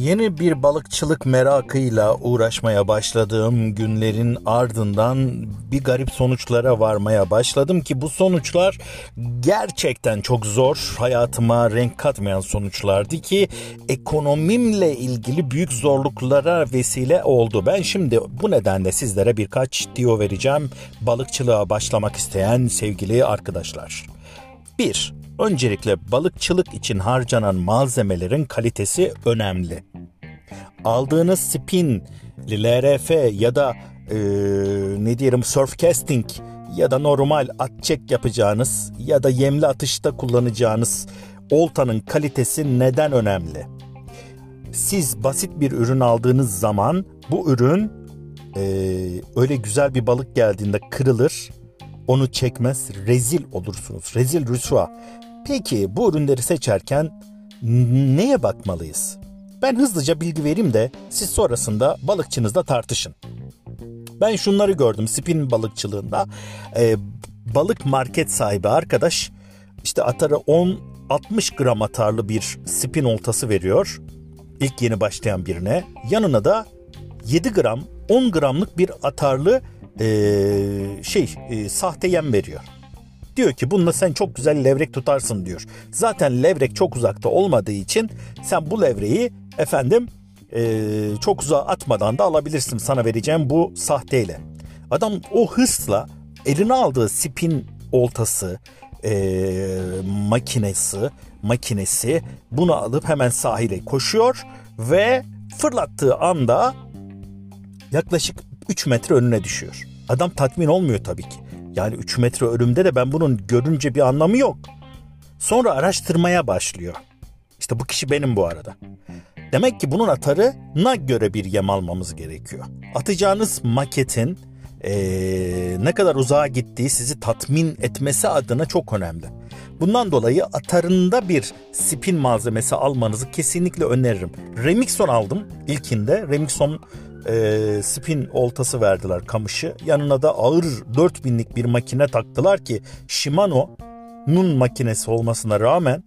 Yeni bir balıkçılık merakıyla uğraşmaya başladığım günlerin ardından bir garip sonuçlara varmaya başladım ki bu sonuçlar gerçekten çok zor, hayatıma renk katmayan sonuçlardı ki ekonomimle ilgili büyük zorluklara vesile oldu. Ben şimdi bu nedenle sizlere birkaç diyo vereceğim balıkçılığa başlamak isteyen sevgili arkadaşlar. 1. Öncelikle balıkçılık için harcanan malzemelerin kalitesi önemli. Aldığınız spin, LRF ya da e, ne diyelim surf casting ya da normal at çek yapacağınız ya da yemli atışta kullanacağınız oltanın kalitesi neden önemli? Siz basit bir ürün aldığınız zaman bu ürün e, öyle güzel bir balık geldiğinde kırılır onu çekmez rezil olursunuz. Rezil rüsva. Peki bu ürünleri seçerken neye bakmalıyız? Ben hızlıca bilgi vereyim de siz sonrasında balıkçınızla tartışın. Ben şunları gördüm spin balıkçılığında. Ee, balık market sahibi arkadaş işte atarı 10 60 gram atarlı bir spin oltası veriyor. İlk yeni başlayan birine. Yanına da 7 gram 10 gramlık bir atarlı e, şey e, sahte yem veriyor. Diyor ki bununla sen çok güzel levrek tutarsın diyor. Zaten levrek çok uzakta olmadığı için sen bu levreyi efendim e, çok uzağa atmadan da alabilirsin sana vereceğim bu sahteyle. Adam o hırsla eline aldığı spin oltası, e, makinesi, makinesi bunu alıp hemen sahile koşuyor ve fırlattığı anda yaklaşık 3 metre önüne düşüyor. Adam tatmin olmuyor tabii ki. Yani 3 metre önümde de ben bunun görünce bir anlamı yok. Sonra araştırmaya başlıyor. İşte bu kişi benim bu arada. Demek ki bunun atarına göre bir yem almamız gerekiyor. Atacağınız maketin ee, ne kadar uzağa gittiği sizi tatmin etmesi adına çok önemli. Bundan dolayı atarında bir spin malzemesi almanızı kesinlikle öneririm. Remixon aldım ilkinde. Remixon e, spin oltası verdiler kamışı. Yanına da ağır 4000'lik bir makine taktılar ki Shimano'nun makinesi olmasına rağmen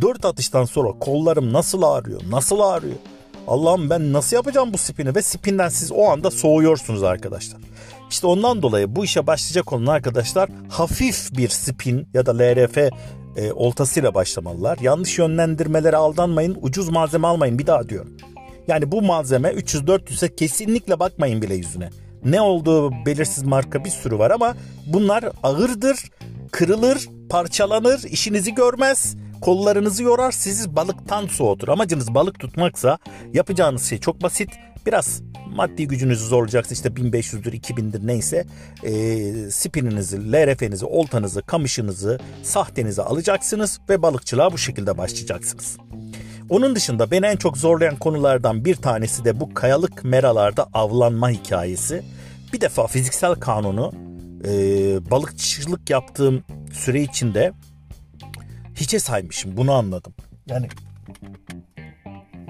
4 atıştan sonra kollarım nasıl ağrıyor, nasıl ağrıyor. Allah'ım ben nasıl yapacağım bu spini ve spinden siz o anda soğuyorsunuz arkadaşlar. İşte ondan dolayı bu işe başlayacak olan arkadaşlar hafif bir spin ya da LRF e, oltasıyla başlamalılar. Yanlış yönlendirmelere aldanmayın, ucuz malzeme almayın bir daha diyorum. Yani bu malzeme 300-400'e kesinlikle bakmayın bile yüzüne. Ne olduğu belirsiz marka bir sürü var ama bunlar ağırdır, kırılır, parçalanır, işinizi görmez, kollarınızı yorar, sizi balıktan soğutur. Amacınız balık tutmaksa yapacağınız şey çok basit. Biraz maddi gücünüzü zorlayacaksınız işte 1500'dür 2000'dir neyse e, spininizi, LRF'nizi, oltanızı, kamışınızı, sahtenizi alacaksınız ve balıkçılığa bu şekilde başlayacaksınız. Onun dışında beni en çok zorlayan konulardan bir tanesi de bu kayalık meralarda avlanma hikayesi. Bir defa fiziksel kanunu e, balıkçılık yaptığım süre içinde hiçe saymışım bunu anladım. Yani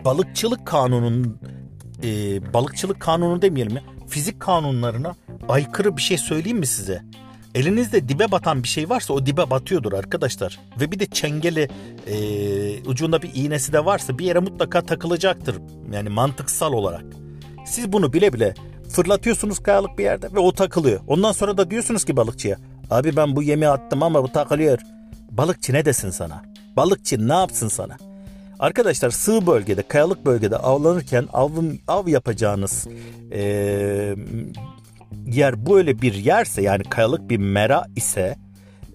balıkçılık kanunun e, balıkçılık kanunu demeyelim ya fizik kanunlarına aykırı bir şey söyleyeyim mi size? Elinizde dibe batan bir şey varsa o dibe batıyordur arkadaşlar. Ve bir de çengeli e, ucunda bir iğnesi de varsa bir yere mutlaka takılacaktır. Yani mantıksal olarak. Siz bunu bile bile fırlatıyorsunuz kayalık bir yerde ve o takılıyor. Ondan sonra da diyorsunuz ki balıkçıya abi ben bu yemi attım ama bu takılıyor. Balıkçı ne desin sana? Balıkçı ne yapsın sana? Arkadaşlar sığ bölgede, kayalık bölgede avlanırken avın, av yapacağınız e, yer böyle bir yerse yani kayalık bir mera ise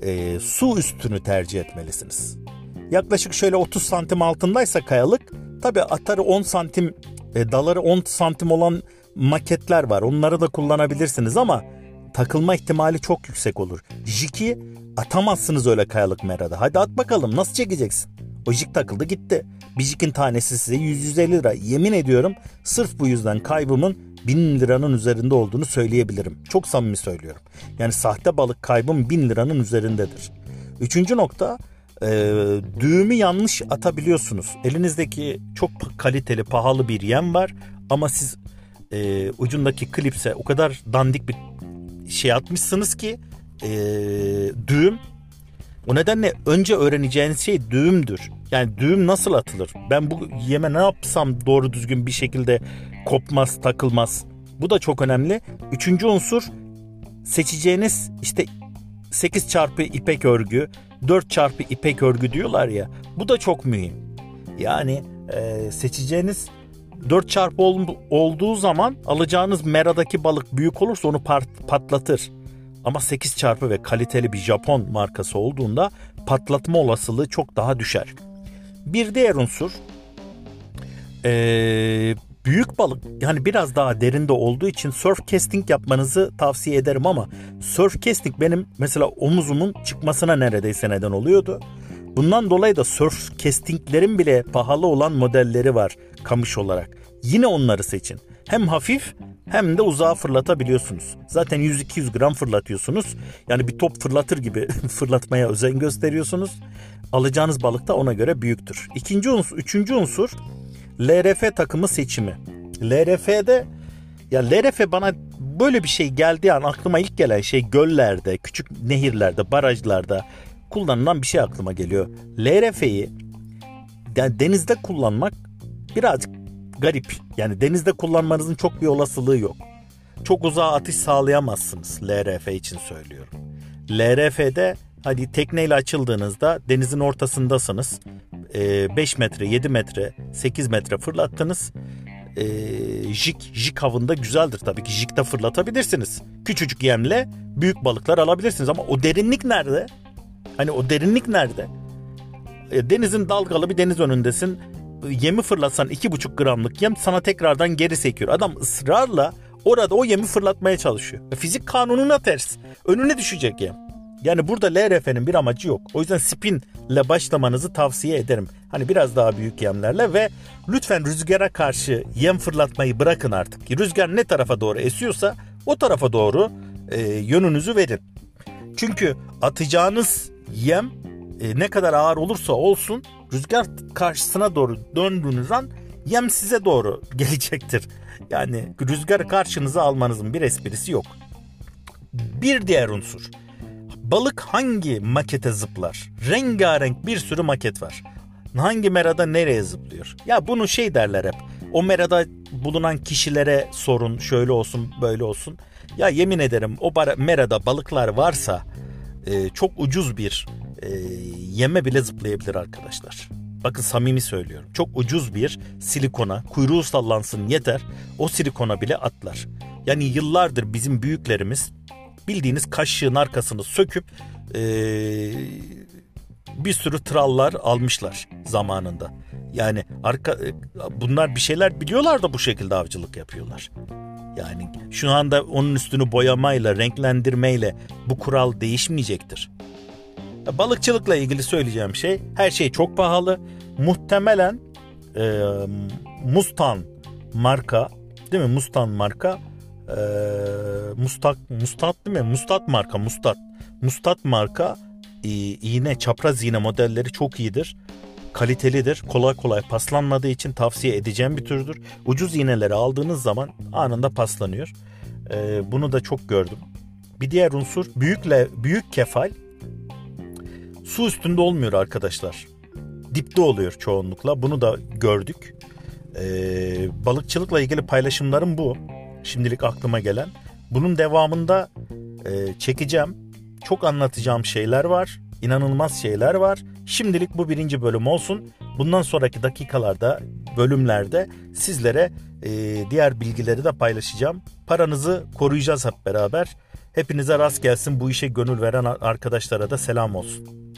e, su üstünü tercih etmelisiniz. Yaklaşık şöyle 30 santim altındaysa kayalık tabi atarı 10 santim e, daları 10 santim olan maketler var. Onları da kullanabilirsiniz ama takılma ihtimali çok yüksek olur. Jiki atamazsınız öyle kayalık merada. Hadi at bakalım nasıl çekeceksin? O jik takıldı gitti. Bir jikin tanesi size 100-150 lira. Yemin ediyorum sırf bu yüzden kaybımın 1000 liranın üzerinde olduğunu söyleyebilirim. Çok samimi söylüyorum. Yani sahte balık kaybım 1000 liranın üzerindedir. Üçüncü nokta e, düğümü yanlış atabiliyorsunuz. Elinizdeki çok kaliteli pahalı bir yem var ama siz e, ucundaki klipse o kadar dandik bir şey atmışsınız ki e, düğüm O nedenle önce öğreneceğiniz şey düğümdür. Yani düğüm nasıl atılır? Ben bu yeme ne yapsam doğru düzgün bir şekilde kopmaz, takılmaz. Bu da çok önemli. Üçüncü unsur seçeceğiniz işte 8 çarpı ipek örgü, 4 çarpı ipek örgü diyorlar ya. Bu da çok mühim. Yani e, seçeceğiniz 4 çarpı ol, olduğu zaman alacağınız meradaki balık büyük olursa onu part, patlatır. Ama 8 çarpı ve kaliteli bir Japon markası olduğunda patlatma olasılığı çok daha düşer. Bir diğer unsur ee, büyük balık yani biraz daha derinde olduğu için surf casting yapmanızı tavsiye ederim ama surf casting benim mesela omuzumun çıkmasına neredeyse neden oluyordu. Bundan dolayı da surf castinglerin bile pahalı olan modelleri var kamış olarak. Yine onları seçin. Hem hafif hem de uzağa fırlatabiliyorsunuz. Zaten 100-200 gram fırlatıyorsunuz. Yani bir top fırlatır gibi fırlatmaya özen gösteriyorsunuz. Alacağınız balık da ona göre büyüktür. İkinci unsur, üçüncü unsur LRF takımı seçimi. LRF'de ya LRF bana böyle bir şey geldiği an aklıma ilk gelen şey göllerde, küçük nehirlerde, barajlarda kullanılan bir şey aklıma geliyor. LRF'yi yani denizde kullanmak birazcık garip. Yani denizde kullanmanızın çok bir olasılığı yok. Çok uzağa atış sağlayamazsınız LRF için söylüyorum. LRF'de hadi tekneyle açıldığınızda denizin ortasındasınız. 5 metre, 7 metre, 8 metre fırlattınız. E, jig, jig havında güzeldir tabii ki. Jig'de fırlatabilirsiniz. Küçücük yemle büyük balıklar alabilirsiniz ama o derinlik nerede? Hani o derinlik nerede? E, denizin dalgalı bir deniz önündesin yemi fırlatsan iki buçuk gramlık yem sana tekrardan geri sekiyor. Adam ısrarla orada o yemi fırlatmaya çalışıyor. E, fizik kanununa ters. Önüne düşecek yem. Yani burada LRF'nin bir amacı yok. O yüzden spinle başlamanızı tavsiye ederim. Hani biraz daha büyük yemlerle ve lütfen rüzgara karşı yem fırlatmayı bırakın artık. Rüzgar ne tarafa doğru esiyorsa o tarafa doğru e, yönünüzü verin. Çünkü atacağınız yem e, ne kadar ağır olursa olsun rüzgar karşısına doğru döndüğünüz an yem size doğru gelecektir. Yani rüzgarı karşınıza almanızın bir esprisi yok. Bir diğer unsur. Balık hangi makete zıplar? Rengarenk bir sürü maket var. Hangi merada nereye zıplıyor? Ya bunu şey derler hep. O merada bulunan kişilere sorun şöyle olsun böyle olsun. Ya yemin ederim o merada balıklar varsa e, çok ucuz bir e, yeme bile zıplayabilir arkadaşlar. Bakın samimi söylüyorum. Çok ucuz bir silikona kuyruğu sallansın yeter. O silikona bile atlar. Yani yıllardır bizim büyüklerimiz bildiğiniz kaşığın arkasını söküp e, bir sürü trallar almışlar zamanında. Yani arka e, bunlar bir şeyler biliyorlar da bu şekilde avcılık yapıyorlar. Yani şu anda onun üstünü boyamayla, renklendirmeyle bu kural değişmeyecektir. Balıkçılıkla ilgili söyleyeceğim şey her şey çok pahalı. Muhtemelen e, Mustan marka değil mi? Mustan marka e, Mustak Mustat değil mi? Mustat marka Mustat. Mustat marka e, iğne çapraz iğne modelleri çok iyidir. Kalitelidir. Kolay kolay paslanmadığı için tavsiye edeceğim bir türdür. Ucuz iğneleri aldığınız zaman anında paslanıyor. E, bunu da çok gördüm. Bir diğer unsur büyükle büyük kefal su üstünde olmuyor arkadaşlar. Dipte oluyor çoğunlukla. Bunu da gördük. Ee, balıkçılıkla ilgili paylaşımlarım bu. Şimdilik aklıma gelen. Bunun devamında e, çekeceğim. Çok anlatacağım şeyler var. İnanılmaz şeyler var. Şimdilik bu birinci bölüm olsun. Bundan sonraki dakikalarda, bölümlerde sizlere e, diğer bilgileri de paylaşacağım. Paranızı koruyacağız hep beraber. Hepinize rast gelsin. Bu işe gönül veren arkadaşlara da selam olsun.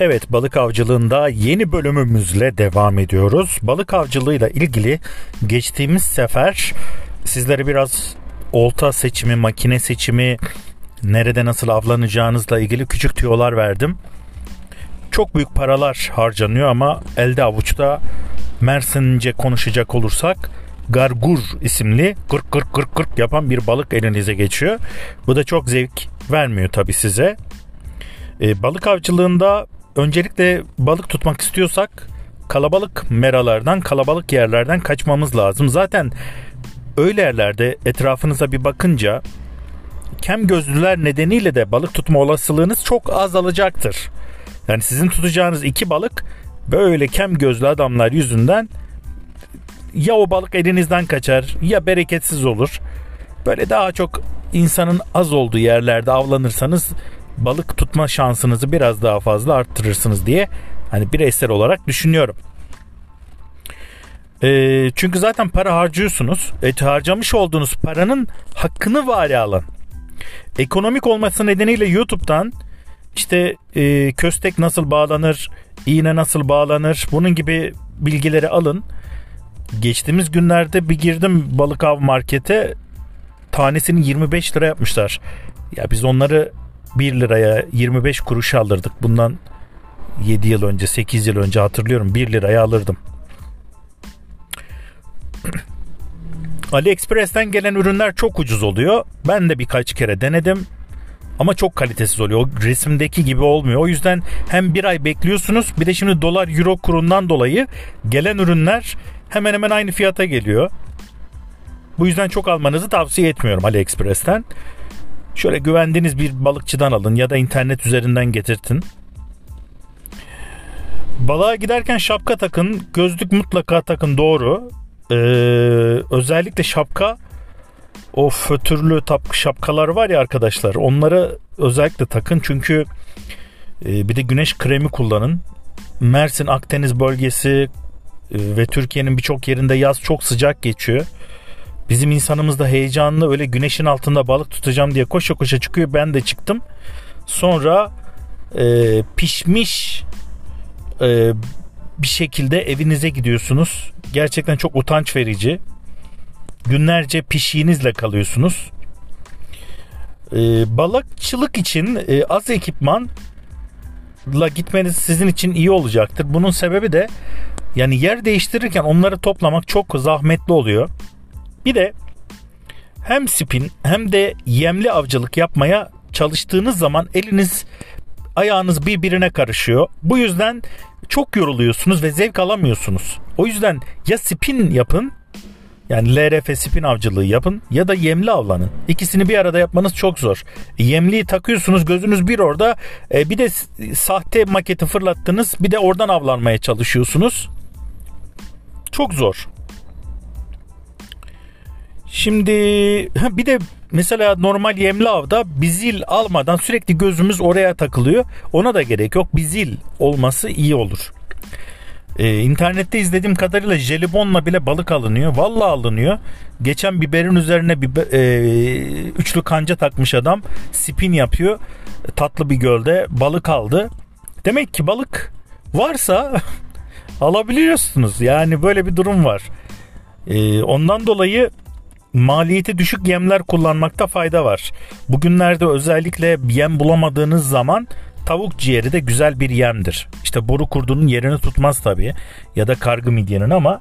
Evet balık avcılığında yeni bölümümüzle devam ediyoruz. Balık avcılığıyla ilgili geçtiğimiz sefer sizlere biraz olta seçimi, makine seçimi, nerede nasıl avlanacağınızla ilgili küçük tüyolar verdim. Çok büyük paralar harcanıyor ama elde avuçta Mersince konuşacak olursak gargur isimli gırk gırk gırk gırk yapan bir balık elinize geçiyor. Bu da çok zevk vermiyor tabi size. E, balık avcılığında öncelikle balık tutmak istiyorsak kalabalık meralardan, kalabalık yerlerden kaçmamız lazım. Zaten öyle yerlerde etrafınıza bir bakınca kem gözlüler nedeniyle de balık tutma olasılığınız çok azalacaktır. Yani sizin tutacağınız iki balık böyle kem gözlü adamlar yüzünden ya o balık elinizden kaçar ya bereketsiz olur. Böyle daha çok insanın az olduğu yerlerde avlanırsanız balık tutma şansınızı biraz daha fazla arttırırsınız diye hani bireysel olarak düşünüyorum. E, çünkü zaten para harcıyorsunuz. E, harcamış olduğunuz paranın hakkını vari alın. Ekonomik olması nedeniyle YouTube'dan işte e, köstek nasıl bağlanır, iğne nasıl bağlanır bunun gibi bilgileri alın. Geçtiğimiz günlerde bir girdim balık av markete tanesini 25 lira yapmışlar. Ya biz onları 1 liraya 25 kuruş alırdık. Bundan 7 yıl önce 8 yıl önce hatırlıyorum 1 liraya alırdım. AliExpress'ten gelen ürünler çok ucuz oluyor. Ben de birkaç kere denedim. Ama çok kalitesiz oluyor. O resimdeki gibi olmuyor. O yüzden hem bir ay bekliyorsunuz bir de şimdi dolar euro kurundan dolayı gelen ürünler hemen hemen aynı fiyata geliyor. Bu yüzden çok almanızı tavsiye etmiyorum AliExpress'ten. Şöyle güvendiğiniz bir balıkçıdan alın ya da internet üzerinden getirtin. Balığa giderken şapka takın, gözlük mutlaka takın doğru. Ee, özellikle şapka o fötürlü tap şapkalar var ya arkadaşlar onları özellikle takın çünkü e, bir de güneş kremi kullanın. Mersin Akdeniz bölgesi e, ve Türkiye'nin birçok yerinde yaz çok sıcak geçiyor. Bizim insanımız da heyecanlı öyle güneşin altında balık tutacağım diye koşa koşa çıkıyor. Ben de çıktım. Sonra e, pişmiş e, bir şekilde evinize gidiyorsunuz. Gerçekten çok utanç verici. Günlerce pişiğinizle kalıyorsunuz. E, balıkçılık için e, az ekipmanla gitmeniz sizin için iyi olacaktır. Bunun sebebi de yani yer değiştirirken onları toplamak çok zahmetli oluyor. Bir de hem spin hem de yemli avcılık yapmaya çalıştığınız zaman eliniz ayağınız birbirine karışıyor. Bu yüzden çok yoruluyorsunuz ve zevk alamıyorsunuz. O yüzden ya spin yapın yani LRF spin avcılığı yapın ya da yemli avlanın. İkisini bir arada yapmanız çok zor. Yemliği takıyorsunuz gözünüz bir orada e, bir de sahte maketi fırlattınız bir de oradan avlanmaya çalışıyorsunuz. Çok zor. Şimdi bir de mesela normal yemli avda bizil almadan sürekli gözümüz oraya takılıyor. Ona da gerek yok. Bizil olması iyi olur. Ee, internette izlediğim kadarıyla jelibonla bile balık alınıyor. Vallahi alınıyor. Geçen biberin üzerine biber, e, üçlü kanca takmış adam. Spin yapıyor. Tatlı bir gölde balık aldı. Demek ki balık varsa alabiliyorsunuz. Yani böyle bir durum var. Ee, ondan dolayı maliyeti düşük yemler kullanmakta fayda var. Bugünlerde özellikle yem bulamadığınız zaman tavuk ciğeri de güzel bir yemdir. İşte boru kurdunun yerini tutmaz tabii ya da kargı midyenin ama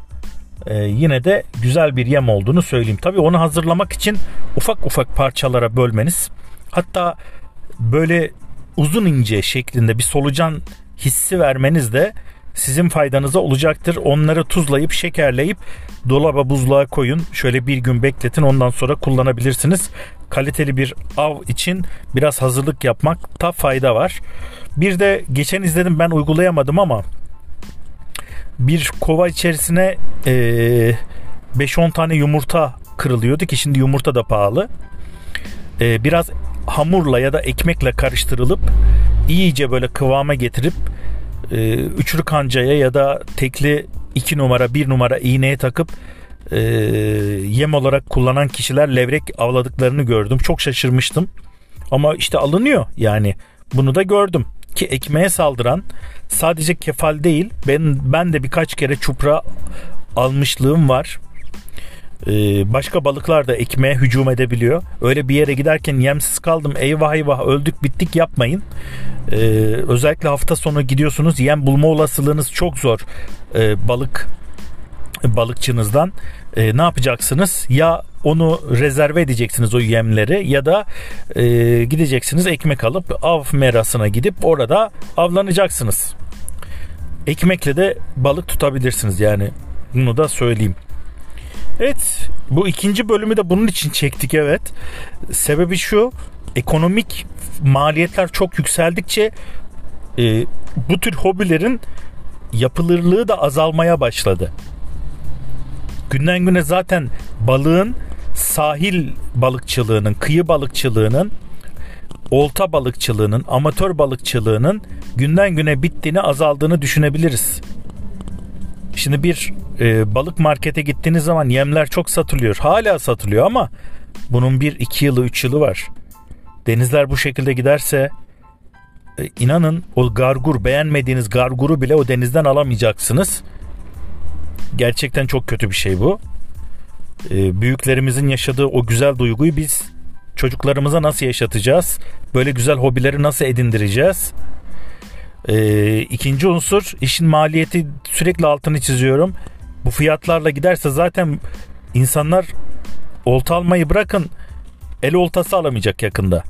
e, yine de güzel bir yem olduğunu söyleyeyim. Tabii onu hazırlamak için ufak ufak parçalara bölmeniz hatta böyle uzun ince şeklinde bir solucan hissi vermeniz de sizin faydanıza olacaktır. Onları tuzlayıp şekerleyip dolaba buzluğa koyun. Şöyle bir gün bekletin ondan sonra kullanabilirsiniz. Kaliteli bir av için biraz hazırlık yapmakta fayda var. Bir de geçen izledim ben uygulayamadım ama bir kova içerisine e, 5-10 tane yumurta kırılıyordu ki şimdi yumurta da pahalı. E, biraz hamurla ya da ekmekle karıştırılıp iyice böyle kıvama getirip e, üçlü kancaya ya da tekli iki numara bir numara iğneye takıp e, yem olarak kullanan kişiler levrek avladıklarını gördüm. Çok şaşırmıştım. Ama işte alınıyor yani. Bunu da gördüm. Ki ekmeğe saldıran sadece kefal değil. Ben ben de birkaç kere çupra almışlığım var. Ee, başka balıklar da ekmeğe hücum edebiliyor. Öyle bir yere giderken yemsiz kaldım eyvah eyvah öldük bittik yapmayın. Ee, özellikle hafta sonu gidiyorsunuz yem bulma olasılığınız çok zor ee, balık balıkçınızdan. Ee, ne yapacaksınız? Ya onu rezerve edeceksiniz o yemleri ya da e, gideceksiniz ekmek alıp av merasına gidip orada avlanacaksınız. ekmekle de balık tutabilirsiniz yani. Bunu da söyleyeyim. Evet bu ikinci bölümü de bunun için çektik evet. Sebebi şu ekonomik maliyetler çok yükseldikçe e, bu tür hobilerin yapılırlığı da azalmaya başladı. Günden güne zaten balığın sahil balıkçılığının, kıyı balıkçılığının, olta balıkçılığının, amatör balıkçılığının günden güne bittiğini, azaldığını düşünebiliriz. Şimdi bir e, balık markete gittiğiniz zaman yemler çok satılıyor. Hala satılıyor ama bunun bir iki yılı üç yılı var. Denizler bu şekilde giderse e, inanın o gargur beğenmediğiniz garguru bile o denizden alamayacaksınız. Gerçekten çok kötü bir şey bu. E, büyüklerimizin yaşadığı o güzel duyguyu biz çocuklarımıza nasıl yaşatacağız? Böyle güzel hobileri nasıl edindireceğiz? Ee, ikinci unsur işin maliyeti sürekli altını çiziyorum. Bu fiyatlarla giderse zaten insanlar olta almayı bırakın el oltası alamayacak yakında.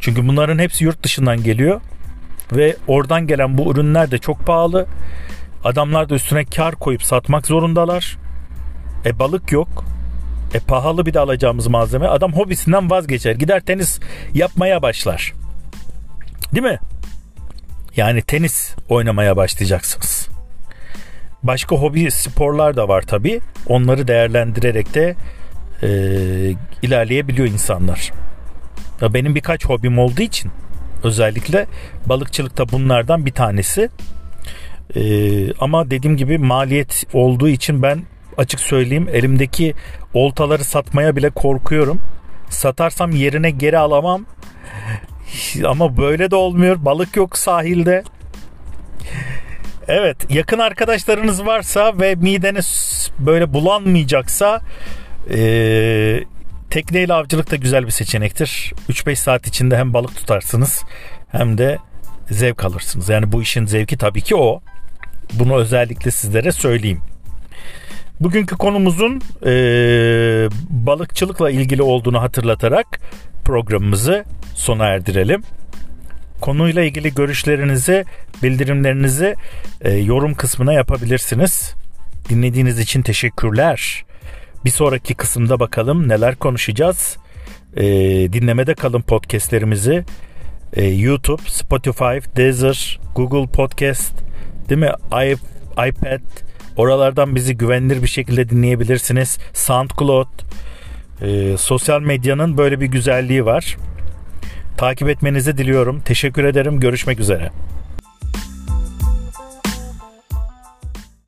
Çünkü bunların hepsi yurt dışından geliyor ve oradan gelen bu ürünler de çok pahalı. Adamlar da üstüne kar koyup satmak zorundalar. E balık yok. E pahalı bir de alacağımız malzeme. Adam hobisinden vazgeçer. Gider tenis yapmaya başlar. Değil mi? Yani tenis oynamaya başlayacaksınız. Başka hobi sporlar da var tabi. Onları değerlendirerek de e, ilerleyebiliyor insanlar. Ya benim birkaç hobim olduğu için özellikle balıkçılık da bunlardan bir tanesi. Ee, ama dediğim gibi maliyet olduğu için ben açık söyleyeyim elimdeki oltaları satmaya bile korkuyorum. Satarsam yerine geri alamam. Ama böyle de olmuyor. Balık yok sahilde. Evet yakın arkadaşlarınız varsa ve mideniz böyle bulanmayacaksa e, tekneyle avcılık da güzel bir seçenektir. 3-5 saat içinde hem balık tutarsınız hem de zevk alırsınız. Yani bu işin zevki tabii ki o. Bunu özellikle sizlere söyleyeyim. Bugünkü konumuzun e, balıkçılıkla ilgili olduğunu hatırlatarak programımızı sona erdirelim. Konuyla ilgili görüşlerinizi, bildirimlerinizi e, yorum kısmına yapabilirsiniz. Dinlediğiniz için teşekkürler. Bir sonraki kısımda bakalım neler konuşacağız. E, dinlemede kalın podcastlerimizi. E, YouTube, Spotify, Deezer, Google Podcast, değil mi? I, iPad, oralardan bizi güvenilir bir şekilde dinleyebilirsiniz. SoundCloud, e, sosyal medyanın böyle bir güzelliği var. Takip etmenizi diliyorum. Teşekkür ederim. Görüşmek üzere.